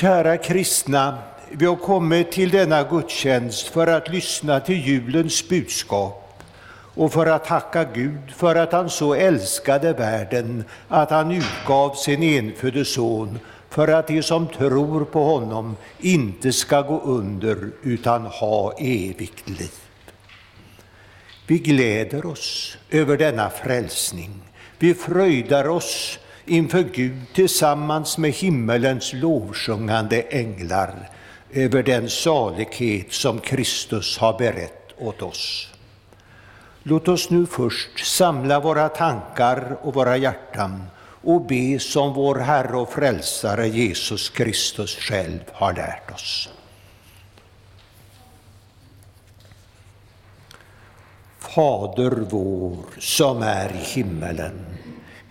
Kära kristna, vi har kommit till denna gudstjänst för att lyssna till julens budskap och för att tacka Gud för att han så älskade världen att han utgav sin enfödde son för att de som tror på honom inte ska gå under utan ha evigt liv. Vi gläder oss över denna frälsning. Vi fröjdar oss inför Gud tillsammans med himmelens lovsjungande änglar över den salighet som Kristus har berett åt oss. Låt oss nu först samla våra tankar och våra hjärtan och be som vår Herre och Frälsare Jesus Kristus själv har lärt oss. Fader vår som är i himmelen.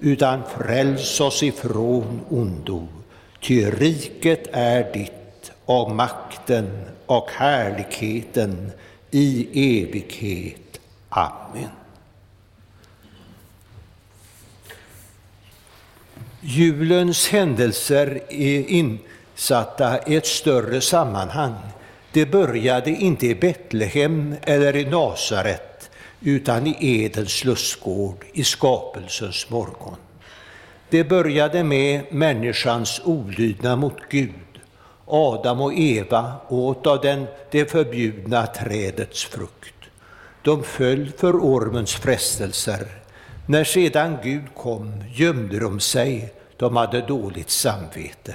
utan fräls oss ifrån ondo. Ty riket är ditt och makten och härligheten i evighet. Amen. Julens händelser är insatta i ett större sammanhang. Det började inte i Betlehem eller i Nasaret utan i Edens lustgård i skapelsens morgon. Det började med människans olydnad mot Gud. Adam och Eva åt av den, det förbjudna trädets frukt. De föll för ormens frestelser när sedan Gud kom gömde de sig, de hade dåligt samvete.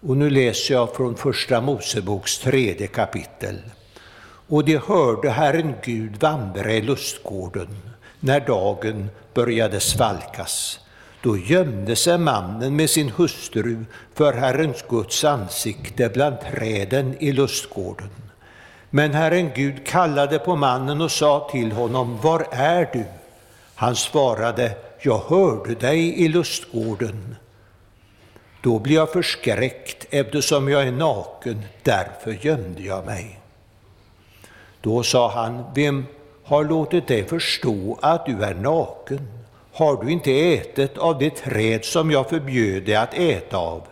Och nu läser jag från Första Moseboks tredje kapitel. Och de hörde Herren Gud vandra i lustgården när dagen började svalkas. Då gömde sig mannen med sin hustru för Herrens Guds ansikte bland träden i lustgården. Men Herren Gud kallade på mannen och sa till honom, var är du? Han svarade, jag hörde dig i lustgården. Då blev jag förskräckt eftersom jag är naken, därför gömde jag mig. Då sa han, vem har låtit dig förstå att du är naken? Har du inte ätit av det träd som jag förbjöd dig att äta av?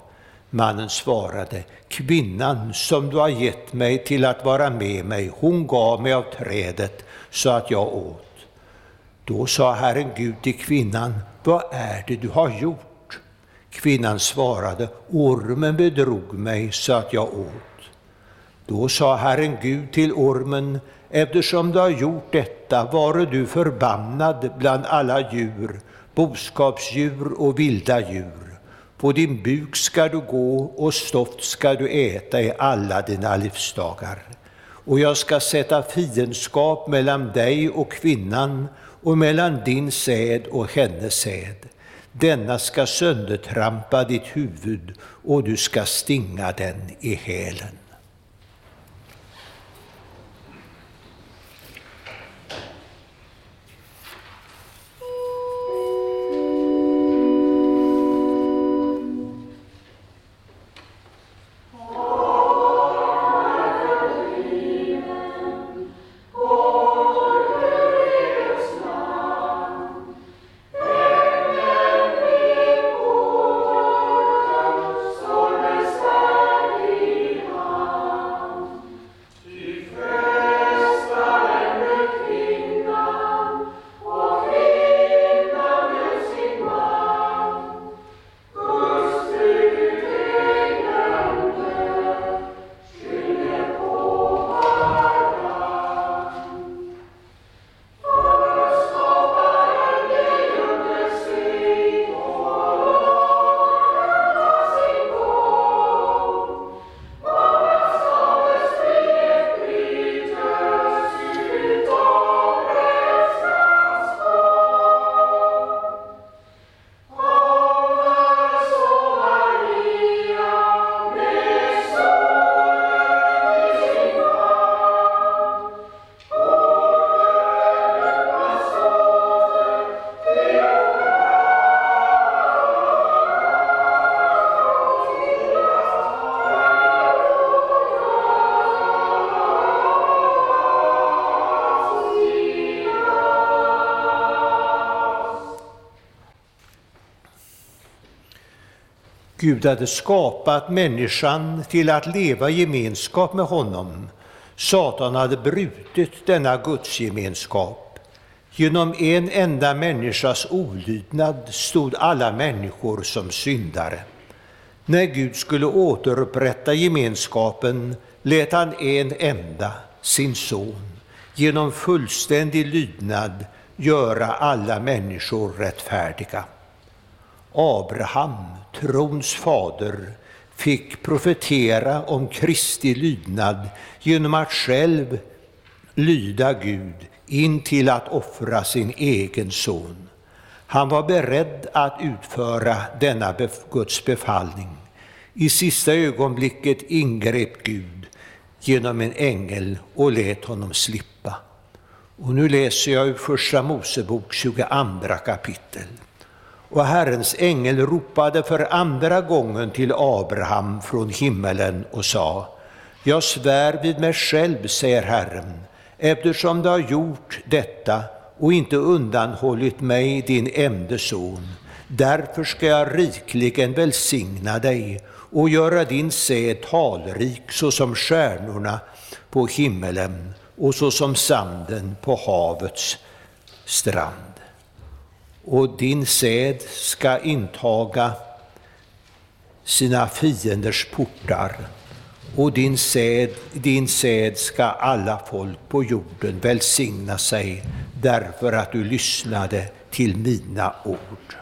Mannen svarade, kvinnan som du har gett mig till att vara med mig, hon gav mig av trädet så att jag åt. Då sa Herren Gud till kvinnan, vad är det du har gjort? Kvinnan svarade, ormen bedrog mig så att jag åt. Då sa Herren Gud till ormen, eftersom du har gjort detta vare du förbannad bland alla djur, boskapsdjur och vilda djur. På din buk ska du gå och stoft ska du äta i alla dina livsdagar. Och jag ska sätta fiendskap mellan dig och kvinnan och mellan din säd och hennes säd. Denna ska söndertrampa ditt huvud och du ska stinga den i hälen. Gud hade skapat människan till att leva i gemenskap med honom. Satan hade brutit denna gudsgemenskap. Genom en enda människas olydnad stod alla människor som syndare. När Gud skulle återupprätta gemenskapen lät han en enda, sin son, genom fullständig lydnad göra alla människor rättfärdiga. Abraham, trons fader, fick profetera om Kristi lydnad genom att själv lyda Gud in till att offra sin egen son. Han var beredd att utföra denna Guds befallning. I sista ögonblicket ingrep Gud genom en ängel och lät honom slippa. Och nu läser jag ur Första Mosebok 22 kapitel. Och Herrens ängel ropade för andra gången till Abraham från himmelen och sa Jag svär vid mig själv, säger Herren, eftersom du har gjort detta och inte undanhållit mig, din ende son. Därför ska jag rikligen välsigna dig och göra din säd talrik såsom stjärnorna på himmelen och såsom sanden på havets strand. Och din säd ska intaga sina fienders portar och din säd, din säd ska alla folk på jorden välsigna sig därför att du lyssnade till mina ord.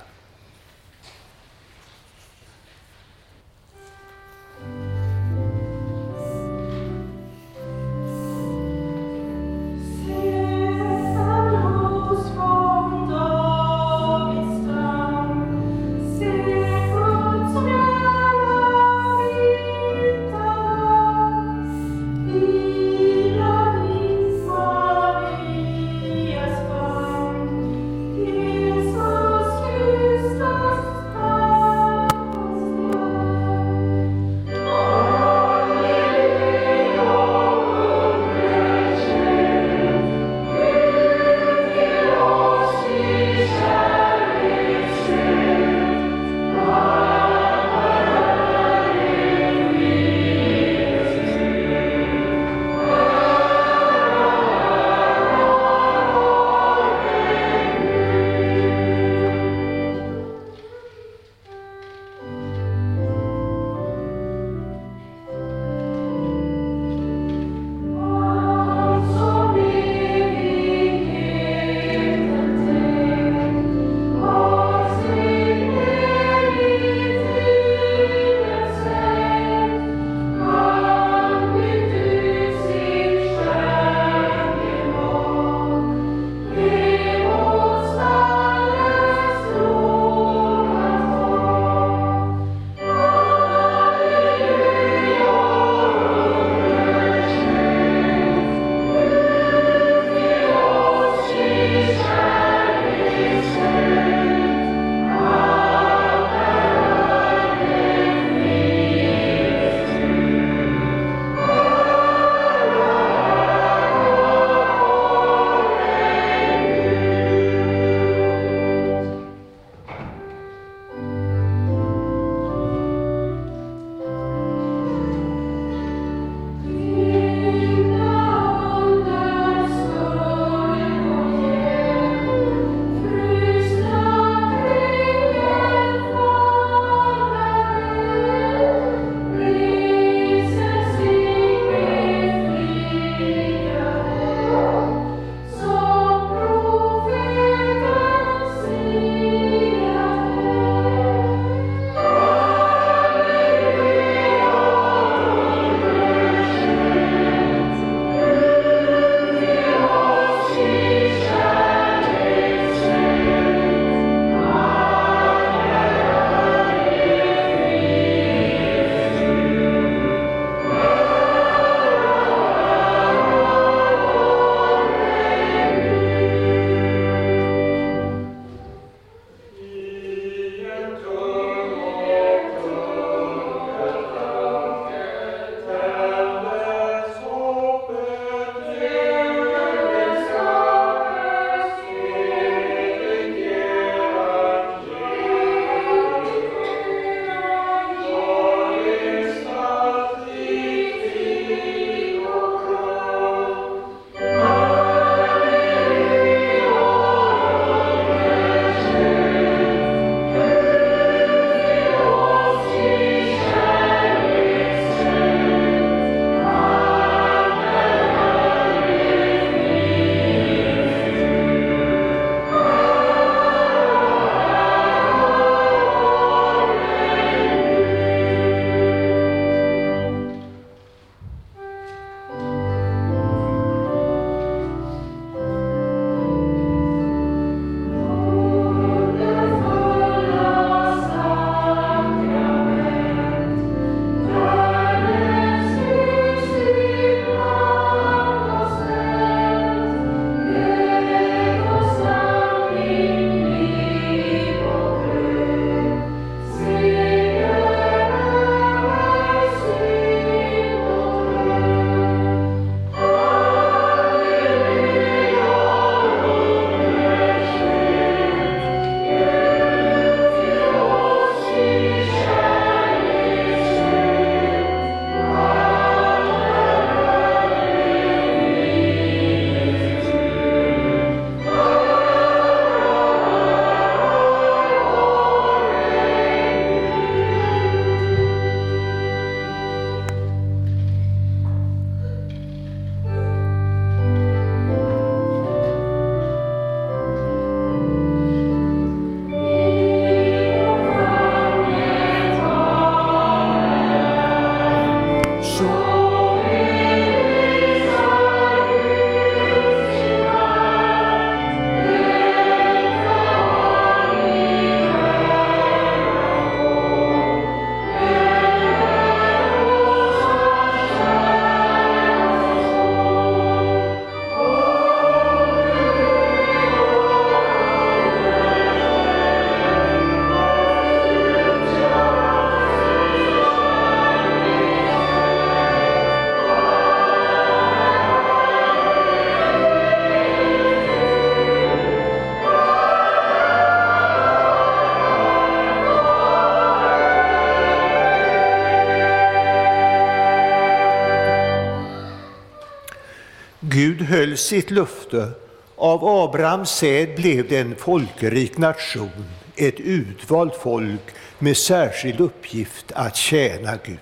Höll sitt löfte. Av Abrahams säd blev det en folkrik nation, ett utvalt folk med särskild uppgift att tjäna Gud.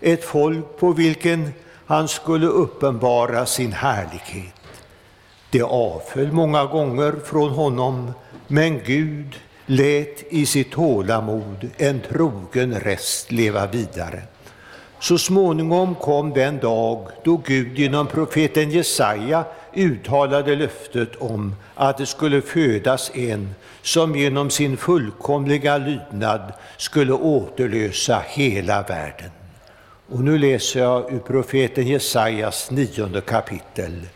Ett folk på vilken han skulle uppenbara sin härlighet. Det avföll många gånger från honom, men Gud lät i sitt tålamod en trogen rest leva vidare. Så småningom kom den dag då Gud genom profeten Jesaja uttalade löftet om att det skulle födas en som genom sin fullkomliga lydnad skulle återlösa hela världen. Och nu läser jag ur profeten Jesajas nionde kapitel.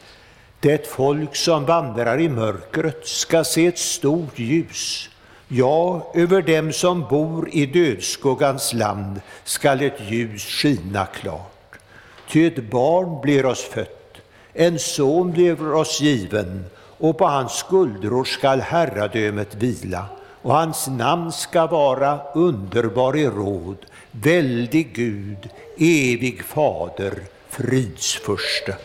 Det folk som vandrar i mörkret ska se ett stort ljus. Ja, över dem som bor i dödsskuggans land skall ett ljus skina klart. Ty ett barn blir oss fött, en son blir oss given, och på hans skuldror skall herradömet vila, och hans namn skall vara underbar i råd, väldig Gud, evig fader, fridsförste.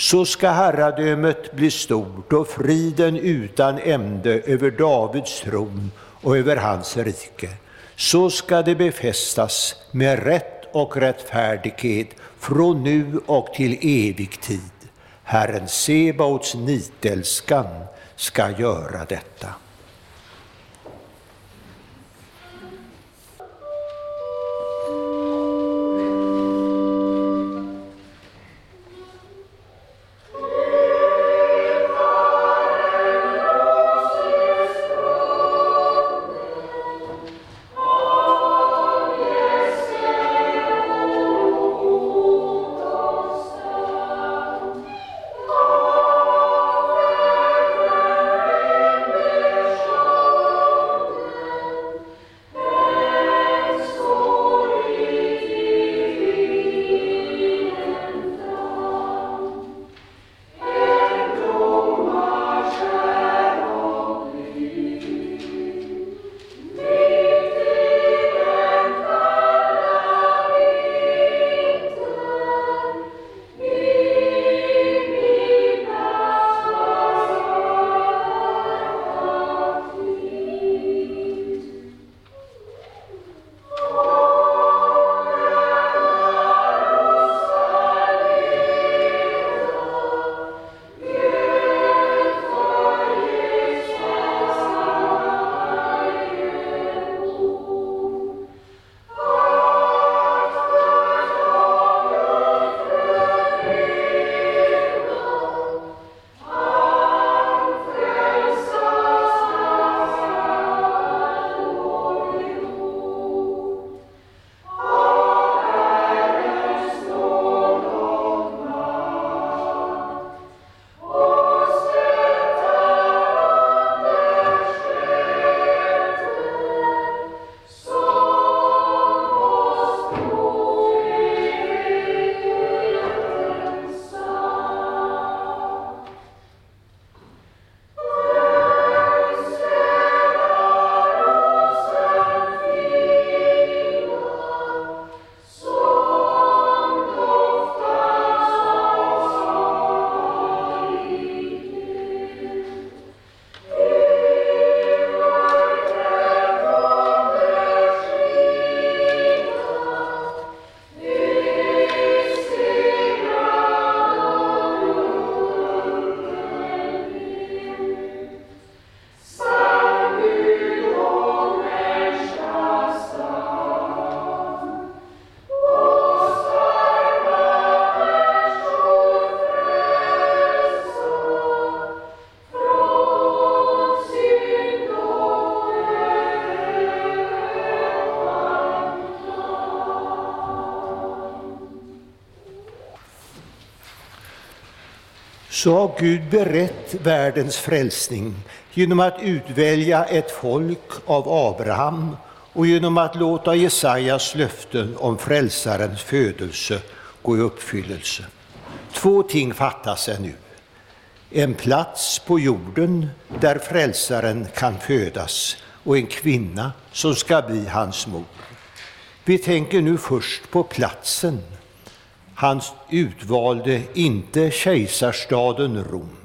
Så ska herradömet bli stort och friden utan ände över Davids tron och över hans rike. Så ska det befästas med rätt och rättfärdighet från nu och till evig tid. Herren Sebaots nitälskan ska göra detta. Så har Gud berett världens frälsning genom att utvälja ett folk av Abraham och genom att låta Jesajas löften om frälsarens födelse gå i uppfyllelse. Två ting fattas ännu. En plats på jorden där frälsaren kan födas och en kvinna som ska bli hans mor. Vi tänker nu först på platsen han utvalde inte kejsarstaden Rom,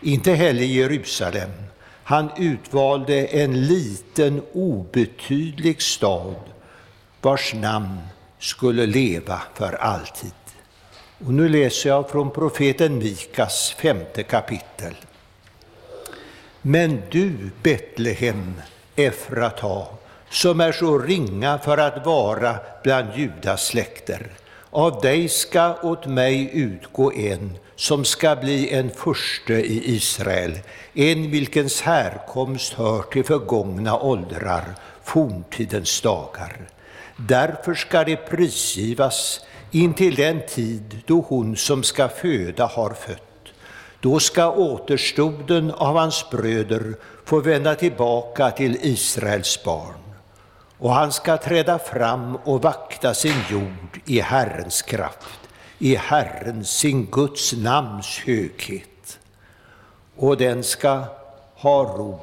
inte heller Jerusalem. Han utvalde en liten obetydlig stad vars namn skulle leva för alltid. Och nu läser jag från profeten Mikas femte kapitel. Men du, Betlehem, Efrata, som är så ringa för att vara bland Judas släkter, av dig ska åt mig utgå en som ska bli en furste i Israel, en vilkens härkomst hör till förgångna åldrar, forntidens dagar. Därför ska det prisgivas intill den tid då hon som ska föda har fött. Då ska återstoden av hans bröder få vända tillbaka till Israels barn och han ska träda fram och vakta sin jord i Herrens kraft, i Herrens, sin Guds namns höghet. Och den ska ha ro,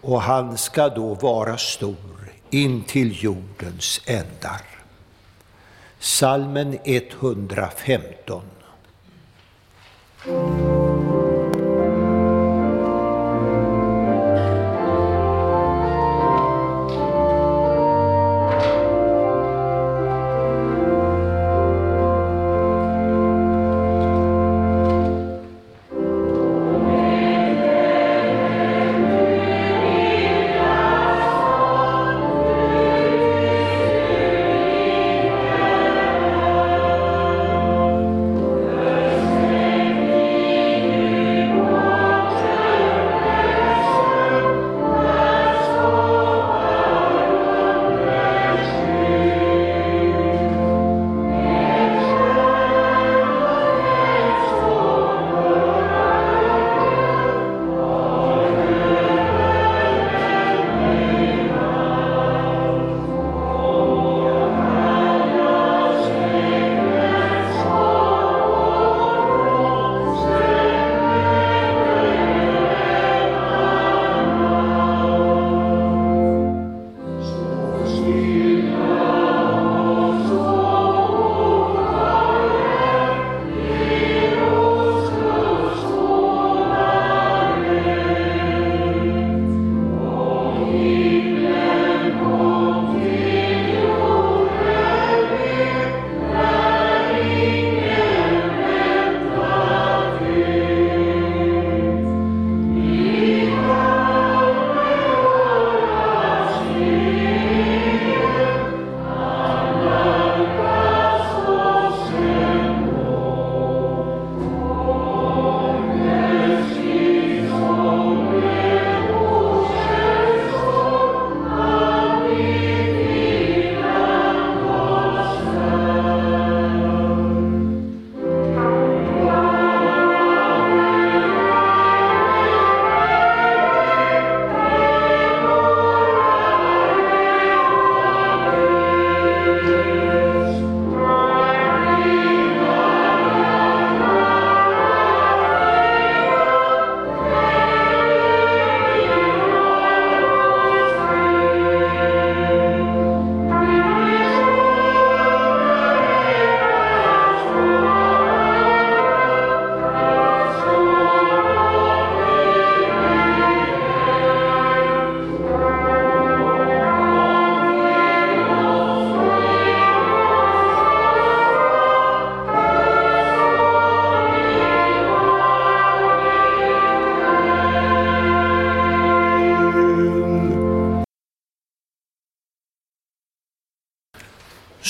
och han ska då vara stor in till jordens ändar. Salmen 115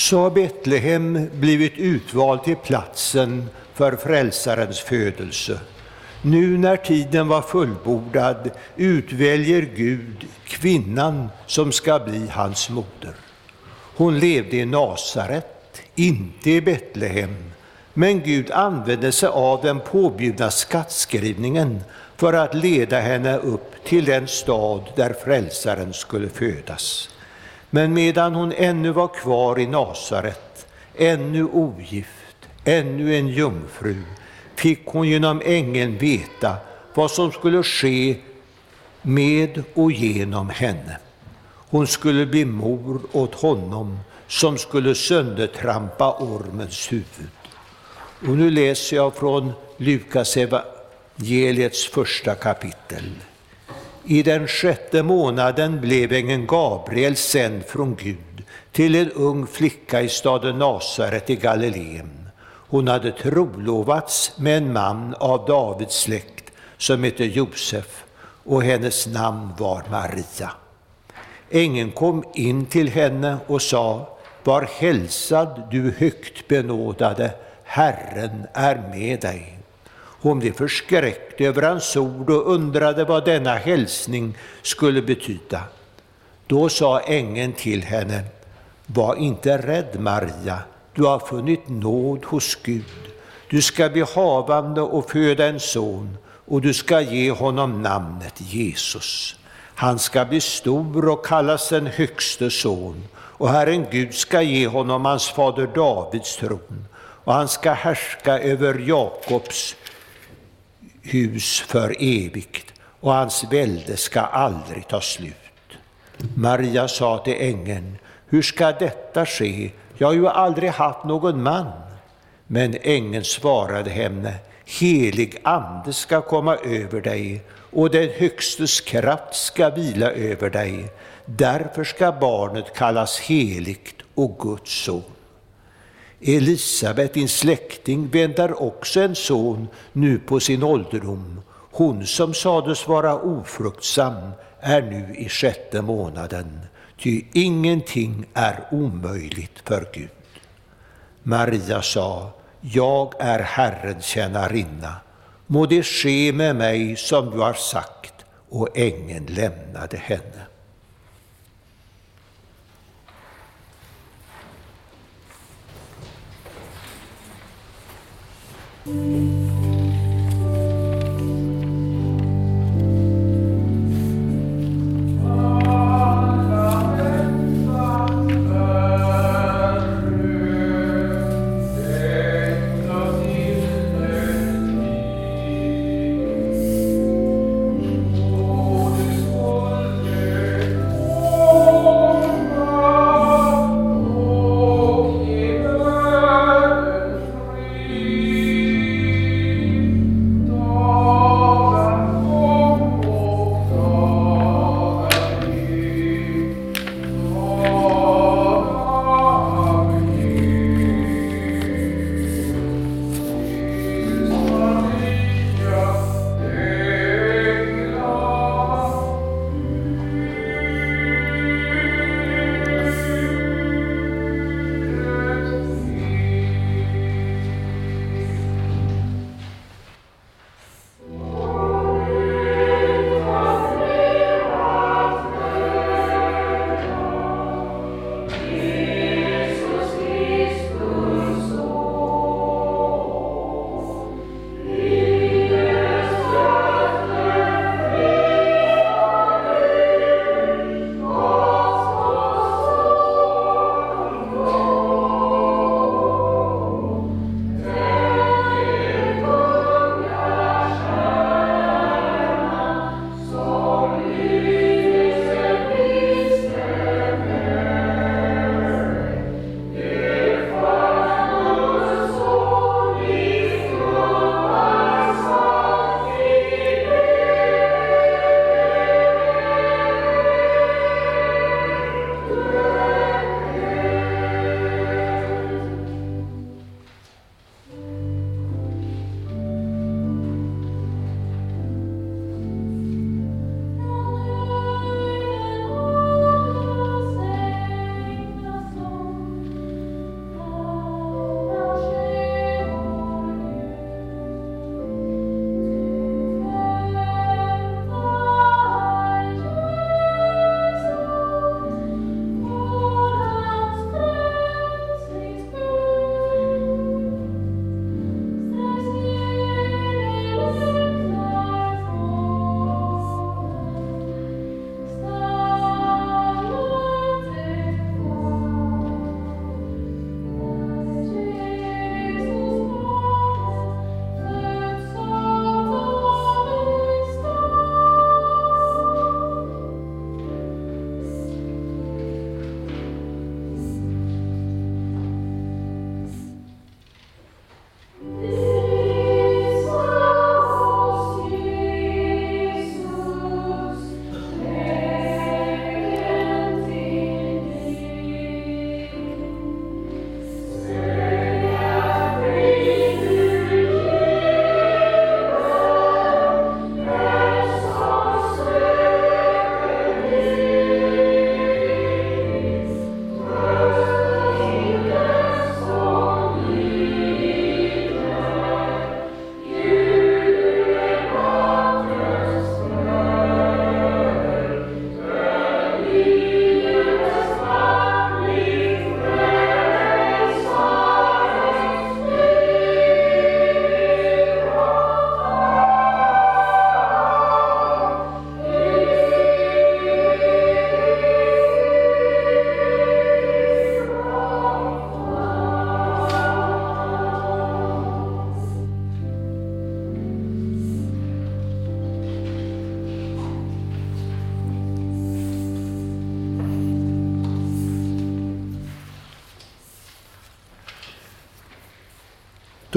så har Betlehem blivit utvald till platsen för Frälsarens födelse. Nu när tiden var fullbordad utväljer Gud kvinnan som ska bli hans moder. Hon levde i Nasaret, inte i Betlehem, men Gud använde sig av den påbjudna skattskrivningen för att leda henne upp till den stad där Frälsaren skulle födas. Men medan hon ännu var kvar i Nasaret, ännu ogift, ännu en jungfru, fick hon genom ängeln veta vad som skulle ske med och genom henne. Hon skulle bli mor åt honom som skulle söndertrampa ormens huvud. Och nu läser jag från Lukas evangeliets första kapitel. I den sjätte månaden blev ängeln Gabriel sänd från Gud till en ung flicka i staden Nasaret i Galileen. Hon hade trolovats med en man av Davids släkt som hette Josef och hennes namn var Maria. Ängeln kom in till henne och sa, var hälsad du högt benådade, Herren är med dig. Hon blev förskräckt över hans ord och undrade vad denna hälsning skulle betyda. Då sa ängeln till henne, var inte rädd Maria, du har funnit nåd hos Gud. Du ska bli havande och föda en son och du ska ge honom namnet Jesus. Han ska bli stor och kallas den högste son och Herren Gud ska ge honom hans fader Davids tron och han ska härska över Jakobs hus för evigt och hans välde ska aldrig ta slut. Maria sa till ängeln, hur ska detta ske? Jag har ju aldrig haft någon man. Men ängeln svarade henne, helig ande ska komma över dig och den Högstes kraft ska vila över dig. Därför ska barnet kallas heligt och Guds son. Elisabet, din släkting, väntar också en son nu på sin ålderdom. Hon som sades vara ofruktsam är nu i sjätte månaden, ty ingenting är omöjligt för Gud. Maria sa, jag är Herrens tjänarinna. Må det ske med mig som du har sagt, och ängeln lämnade henne. Música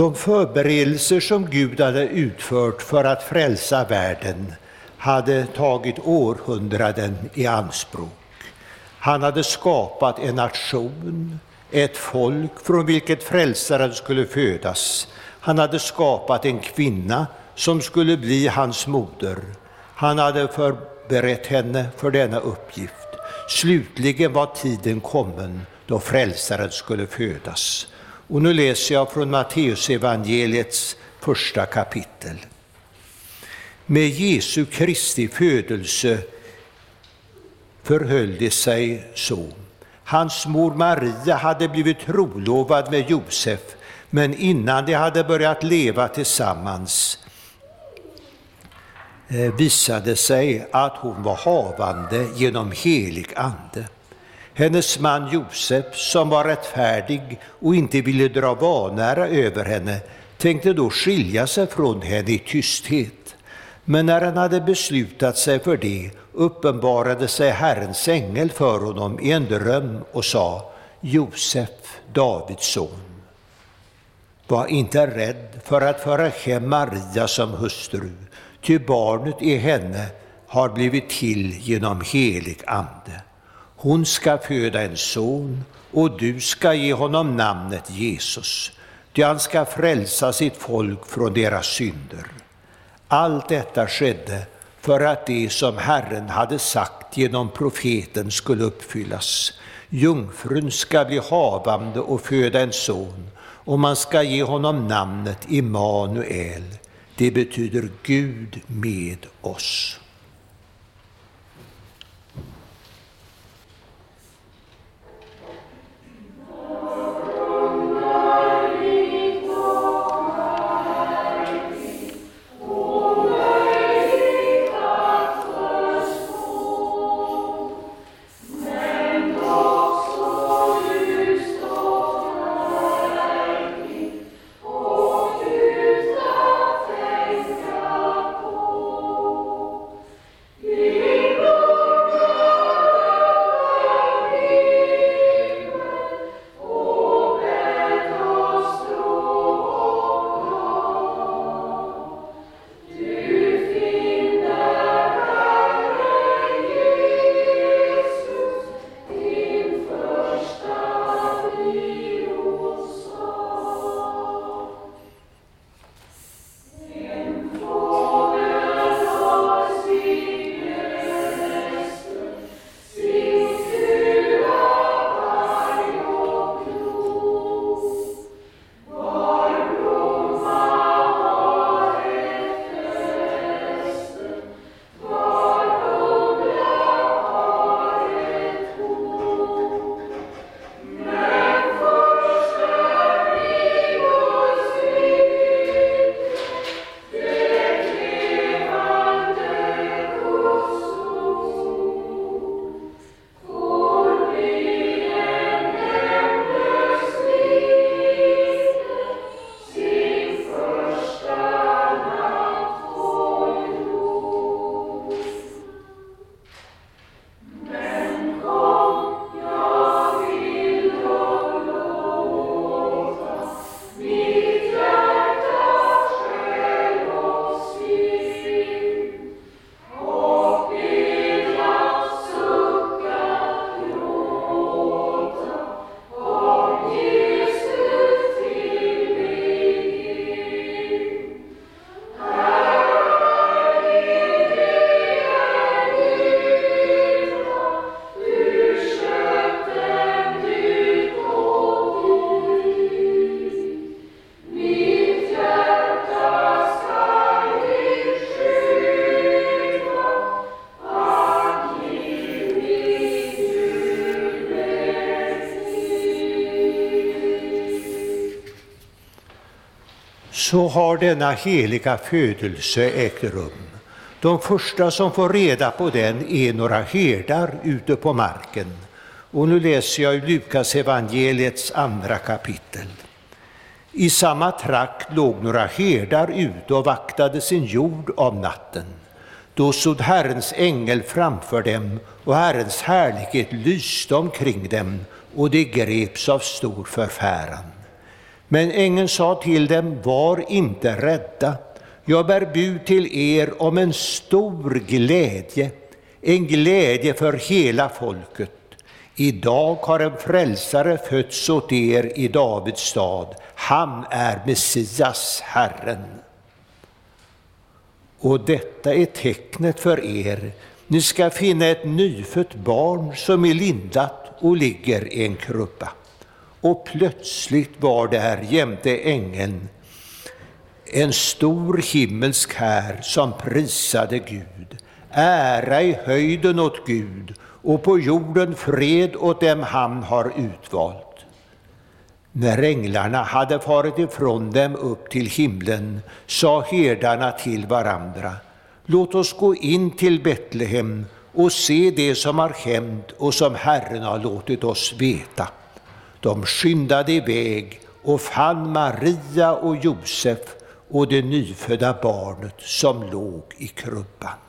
De förberedelser som Gud hade utfört för att frälsa världen hade tagit århundraden i anspråk. Han hade skapat en nation, ett folk från vilket frälsaren skulle födas. Han hade skapat en kvinna som skulle bli hans moder. Han hade förberett henne för denna uppgift. Slutligen var tiden kommen då frälsaren skulle födas. Och nu läser jag från Matteusevangeliets första kapitel. Med Jesu Kristi födelse förhöll det sig så. Hans mor Maria hade blivit trolovad med Josef, men innan de hade börjat leva tillsammans eh, visade sig att hon var havande genom helig ande. Hennes man Josef, som var rättfärdig och inte ville dra vanära över henne, tänkte då skilja sig från henne i tysthet. Men när han hade beslutat sig för det uppenbarade sig Herrens ängel för honom i en dröm och sa Josef, Davids son, var inte rädd för att föra hem Maria som hustru, ty barnet i henne har blivit till genom helig ande. Hon ska föda en son och du ska ge honom namnet Jesus, ty han ska frälsa sitt folk från deras synder. Allt detta skedde för att det som Herren hade sagt genom profeten skulle uppfyllas. Jungfrun ska bli havande och föda en son och man ska ge honom namnet Immanuel. Det betyder Gud med oss. Så har denna heliga födelse ägt rum. De första som får reda på den är några herdar ute på marken. Och nu läser jag i Lukas evangeliets andra kapitel. I samma trakt låg några herdar ute och vaktade sin jord av natten. Då stod Herrens ängel framför dem och Herrens härlighet lyste omkring dem och de greps av stor förfäran. Men ängeln sa till dem, var inte rädda. Jag bär bud till er om en stor glädje, en glädje för hela folket. Idag har en frälsare fötts åt er i Davids stad. Han är Messias, Herren. Och detta är tecknet för er. Ni ska finna ett nyfött barn som är lindat och ligger i en krubba. Och plötsligt var där jämte ängeln en stor himmelsk här som prisade Gud. Ära i höjden åt Gud och på jorden fred åt dem han har utvalt. När änglarna hade farit ifrån dem upp till himlen sa herdarna till varandra, låt oss gå in till Betlehem och se det som har hänt och som Herren har låtit oss veta. De skyndade iväg och fann Maria och Josef och det nyfödda barnet som låg i krubban.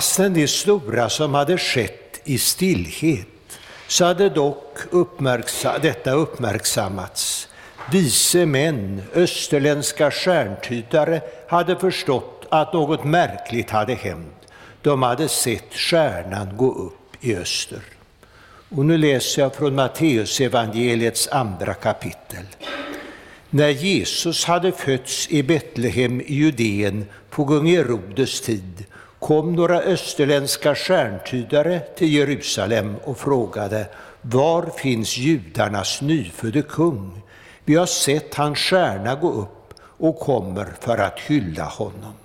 Fastän det stora som hade skett i stillhet så hade dock uppmärksam detta uppmärksammats. Vise män, österländska stjärntydare, hade förstått att något märkligt hade hänt. De hade sett stjärnan gå upp i öster. Och nu läser jag från Matteus evangeliets andra kapitel. När Jesus hade fötts i Betlehem i Judeen på kung Herodes tid kom några österländska stjärntydare till Jerusalem och frågade var finns judarnas nyfödde kung? Vi har sett hans stjärna gå upp och kommer för att hylla honom.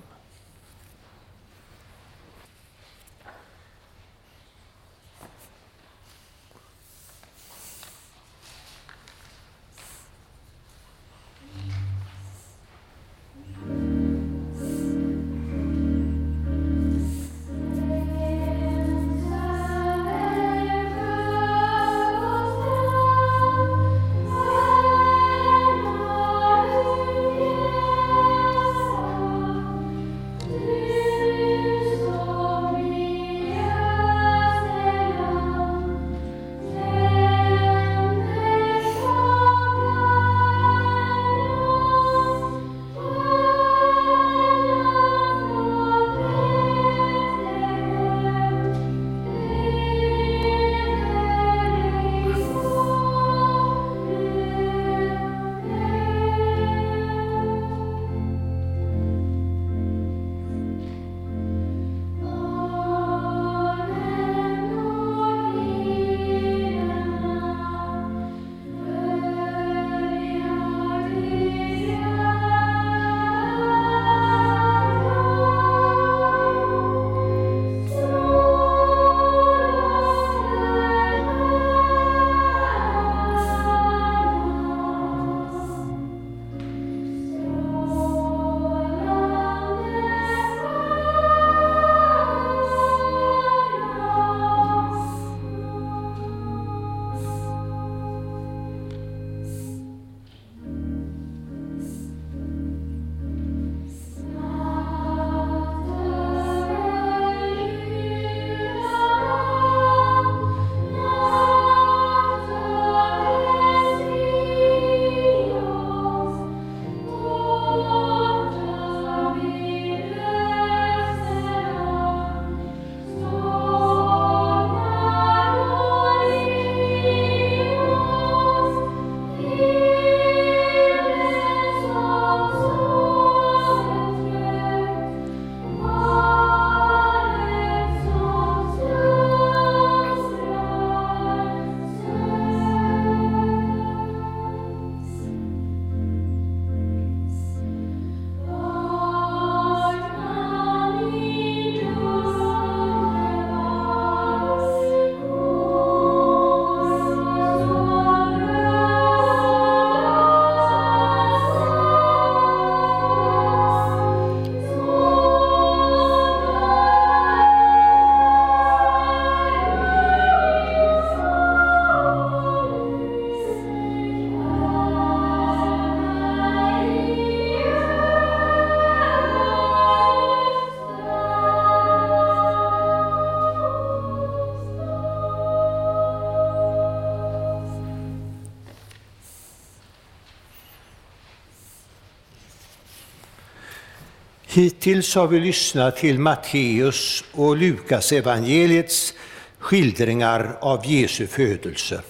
Hittills har vi lyssnat till Matteus och Lukas evangeliets skildringar av Jesu födelse.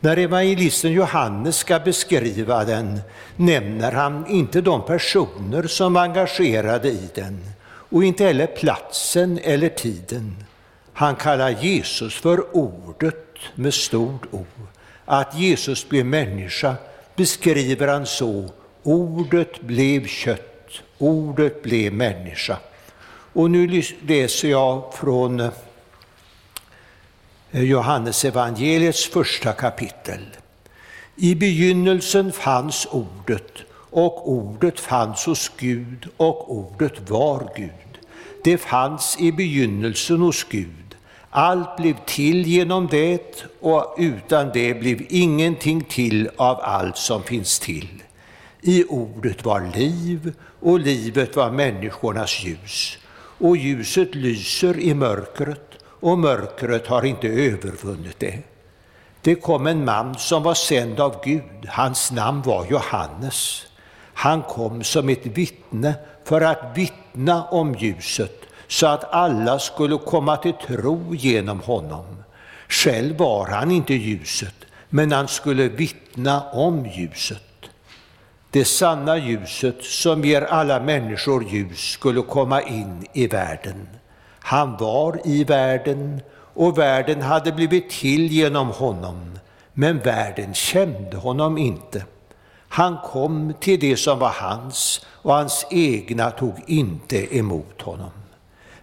När evangelisten Johannes ska beskriva den nämner han inte de personer som var engagerade i den och inte heller platsen eller tiden. Han kallar Jesus för Ordet med stort O. Att Jesus blev människa beskriver han så, Ordet blev kött Ordet blev människa. Och nu läser jag från eh, Johannes evangeliets första kapitel. I begynnelsen fanns Ordet, och Ordet fanns hos Gud, och Ordet var Gud. Det fanns i begynnelsen hos Gud. Allt blev till genom det, och utan det blev ingenting till av allt som finns till. I ordet var liv och livet var människornas ljus. och ljuset lyser i mörkret och mörkret har inte övervunnit det. Det kom en man som var sänd av Gud, hans namn var Johannes. Han kom som ett vittne för att vittna om ljuset så att alla skulle komma till tro genom honom. Själv var han inte ljuset, men han skulle vittna om ljuset. Det sanna ljuset som ger alla människor ljus skulle komma in i världen. Han var i världen och världen hade blivit till genom honom, men världen kände honom inte. Han kom till det som var hans och hans egna tog inte emot honom.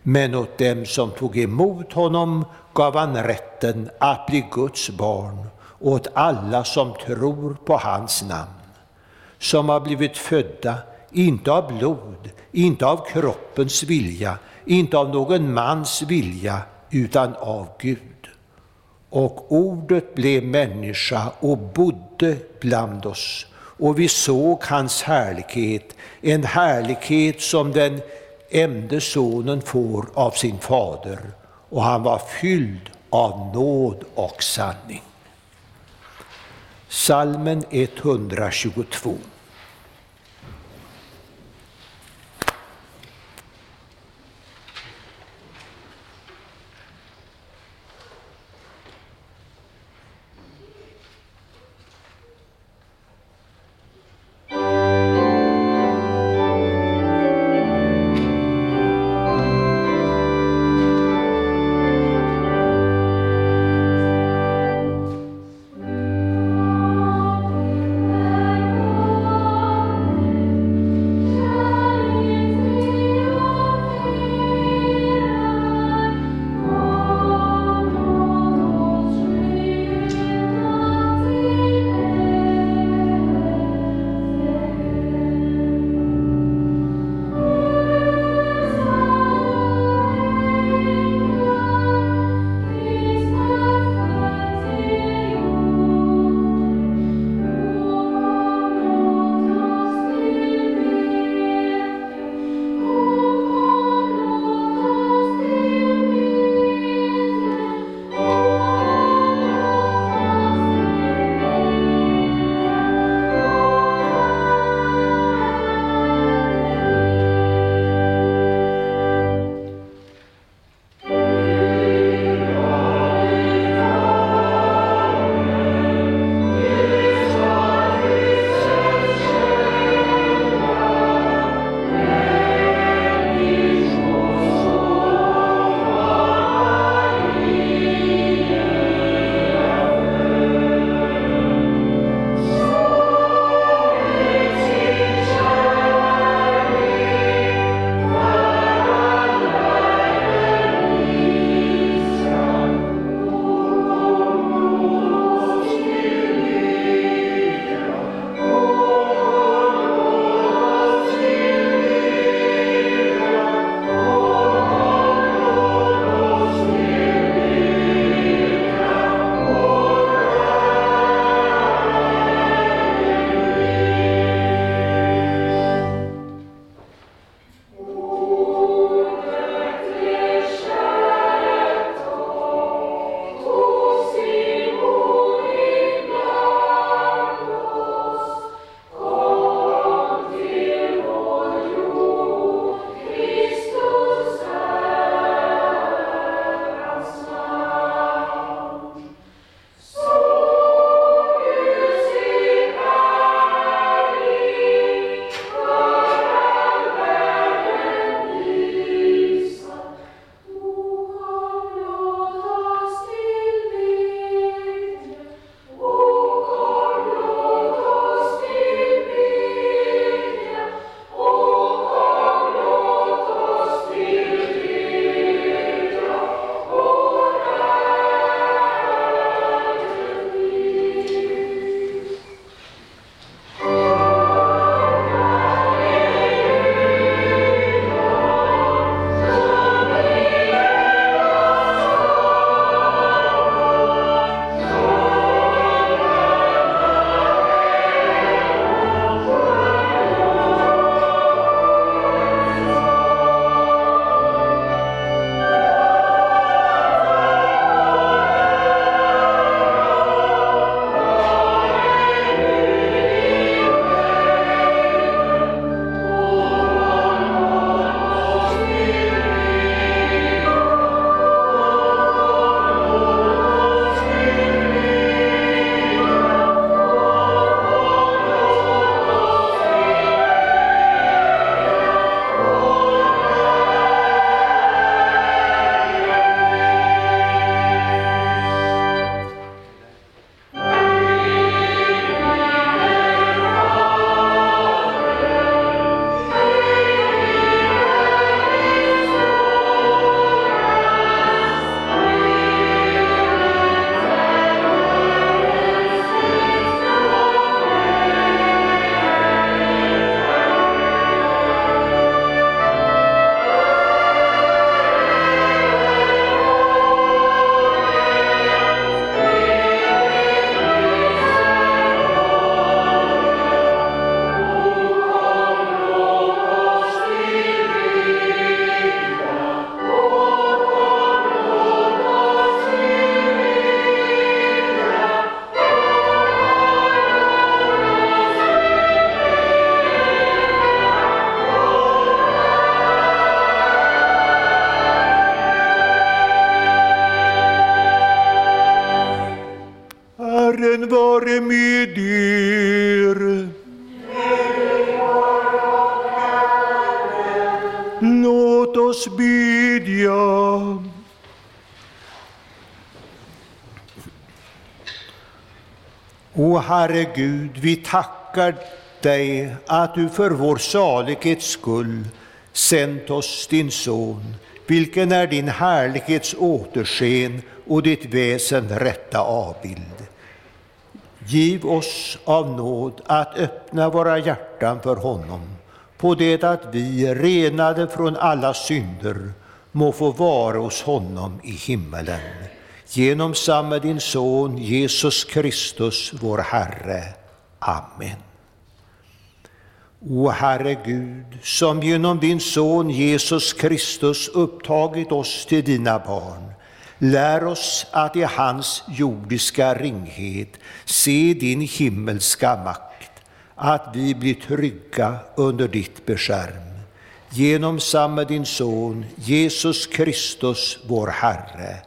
Men åt dem som tog emot honom gav han rätten att bli Guds barn, åt alla som tror på hans namn som har blivit födda, inte av blod, inte av kroppens vilja, inte av någon mans vilja, utan av Gud. Och ordet blev människa och bodde bland oss, och vi såg hans härlighet, en härlighet som den ämde sonen får av sin fader, och han var fylld av nåd och sanning. Salmen 122. Herre Gud, vi tackar dig att du för vår salighets skull sänt oss din son, vilken är din härlighets återsken och ditt väsen rätta avbild. Giv oss av nåd att öppna våra hjärtan för honom, på det att vi, renade från alla synder, må få vara hos honom i himmelen. Genom samme din son Jesus Kristus, vår Herre. Amen. O Herre Gud, som genom din son Jesus Kristus upptagit oss till dina barn, lär oss att i hans jordiska ringhet se din himmelska makt, att vi blir trygga under ditt beskärm. Genom samme din son Jesus Kristus, vår Herre.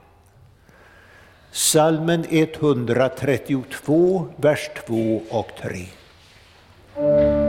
Salmen 132, vers 2 och 3.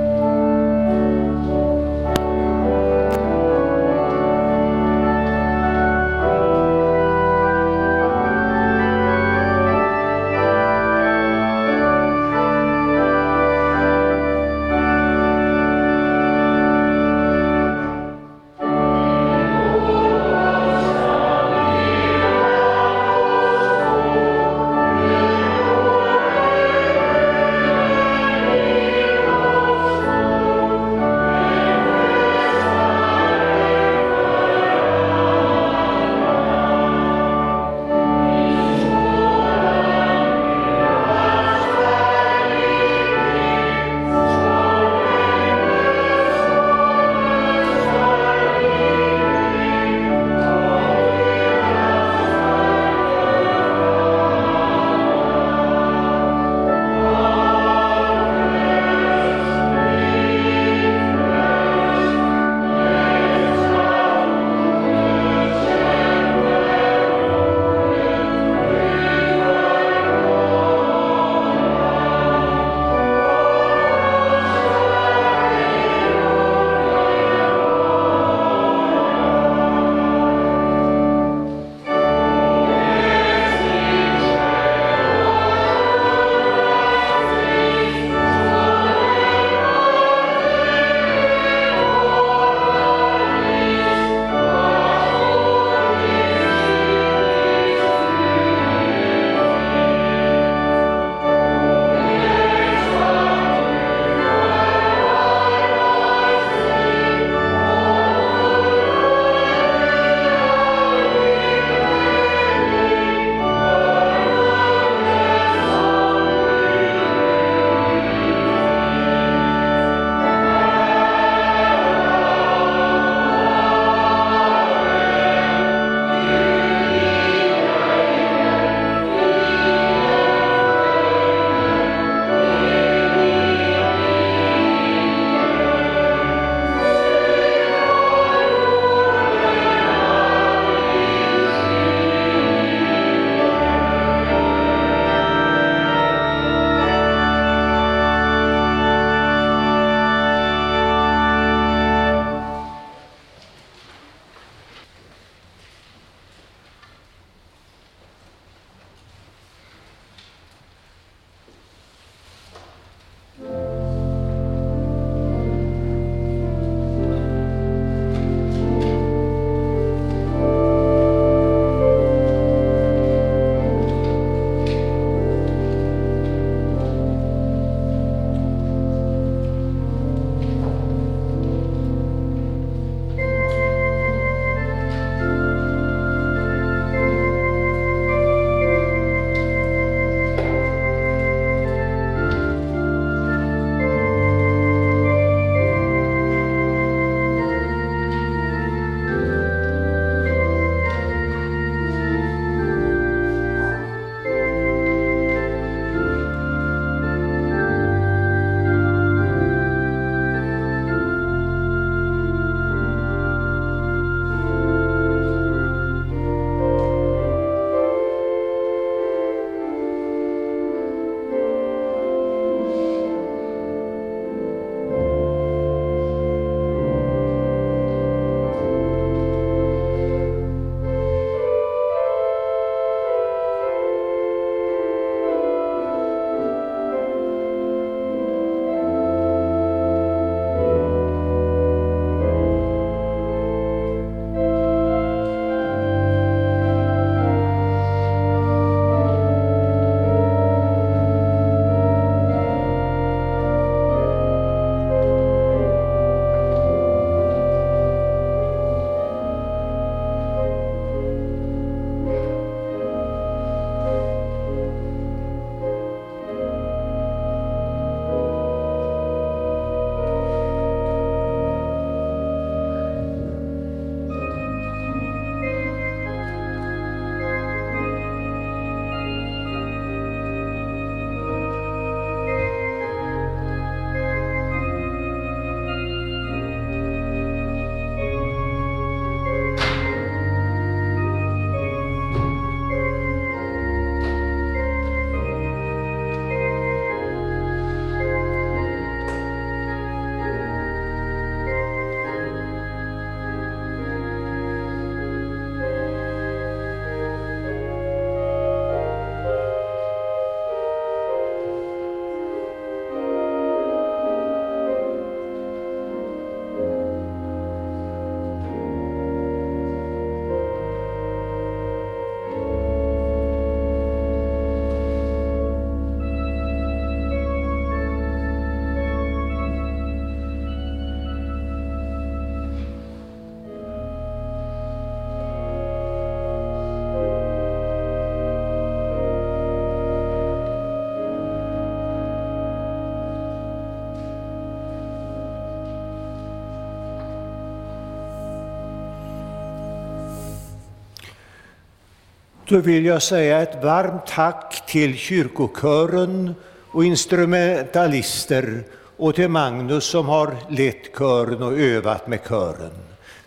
Då vill jag säga ett varmt tack till kyrkokören och instrumentalister och till Magnus som har lett kören och övat med kören.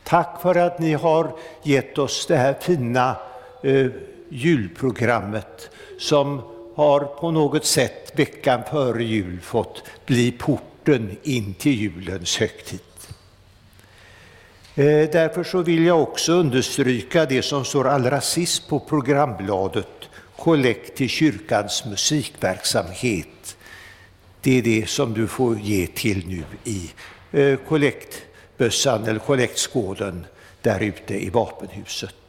Tack för att ni har gett oss det här fina eh, julprogrammet som har på något sätt veckan före jul fått bli porten in till julens högtid. Eh, därför så vill jag också understryka det som står allra sist på programbladet, kollekt till kyrkans musikverksamhet. Det är det som du får ge till nu i eh, kollektbössan eller kollektskålen där ute i vapenhuset.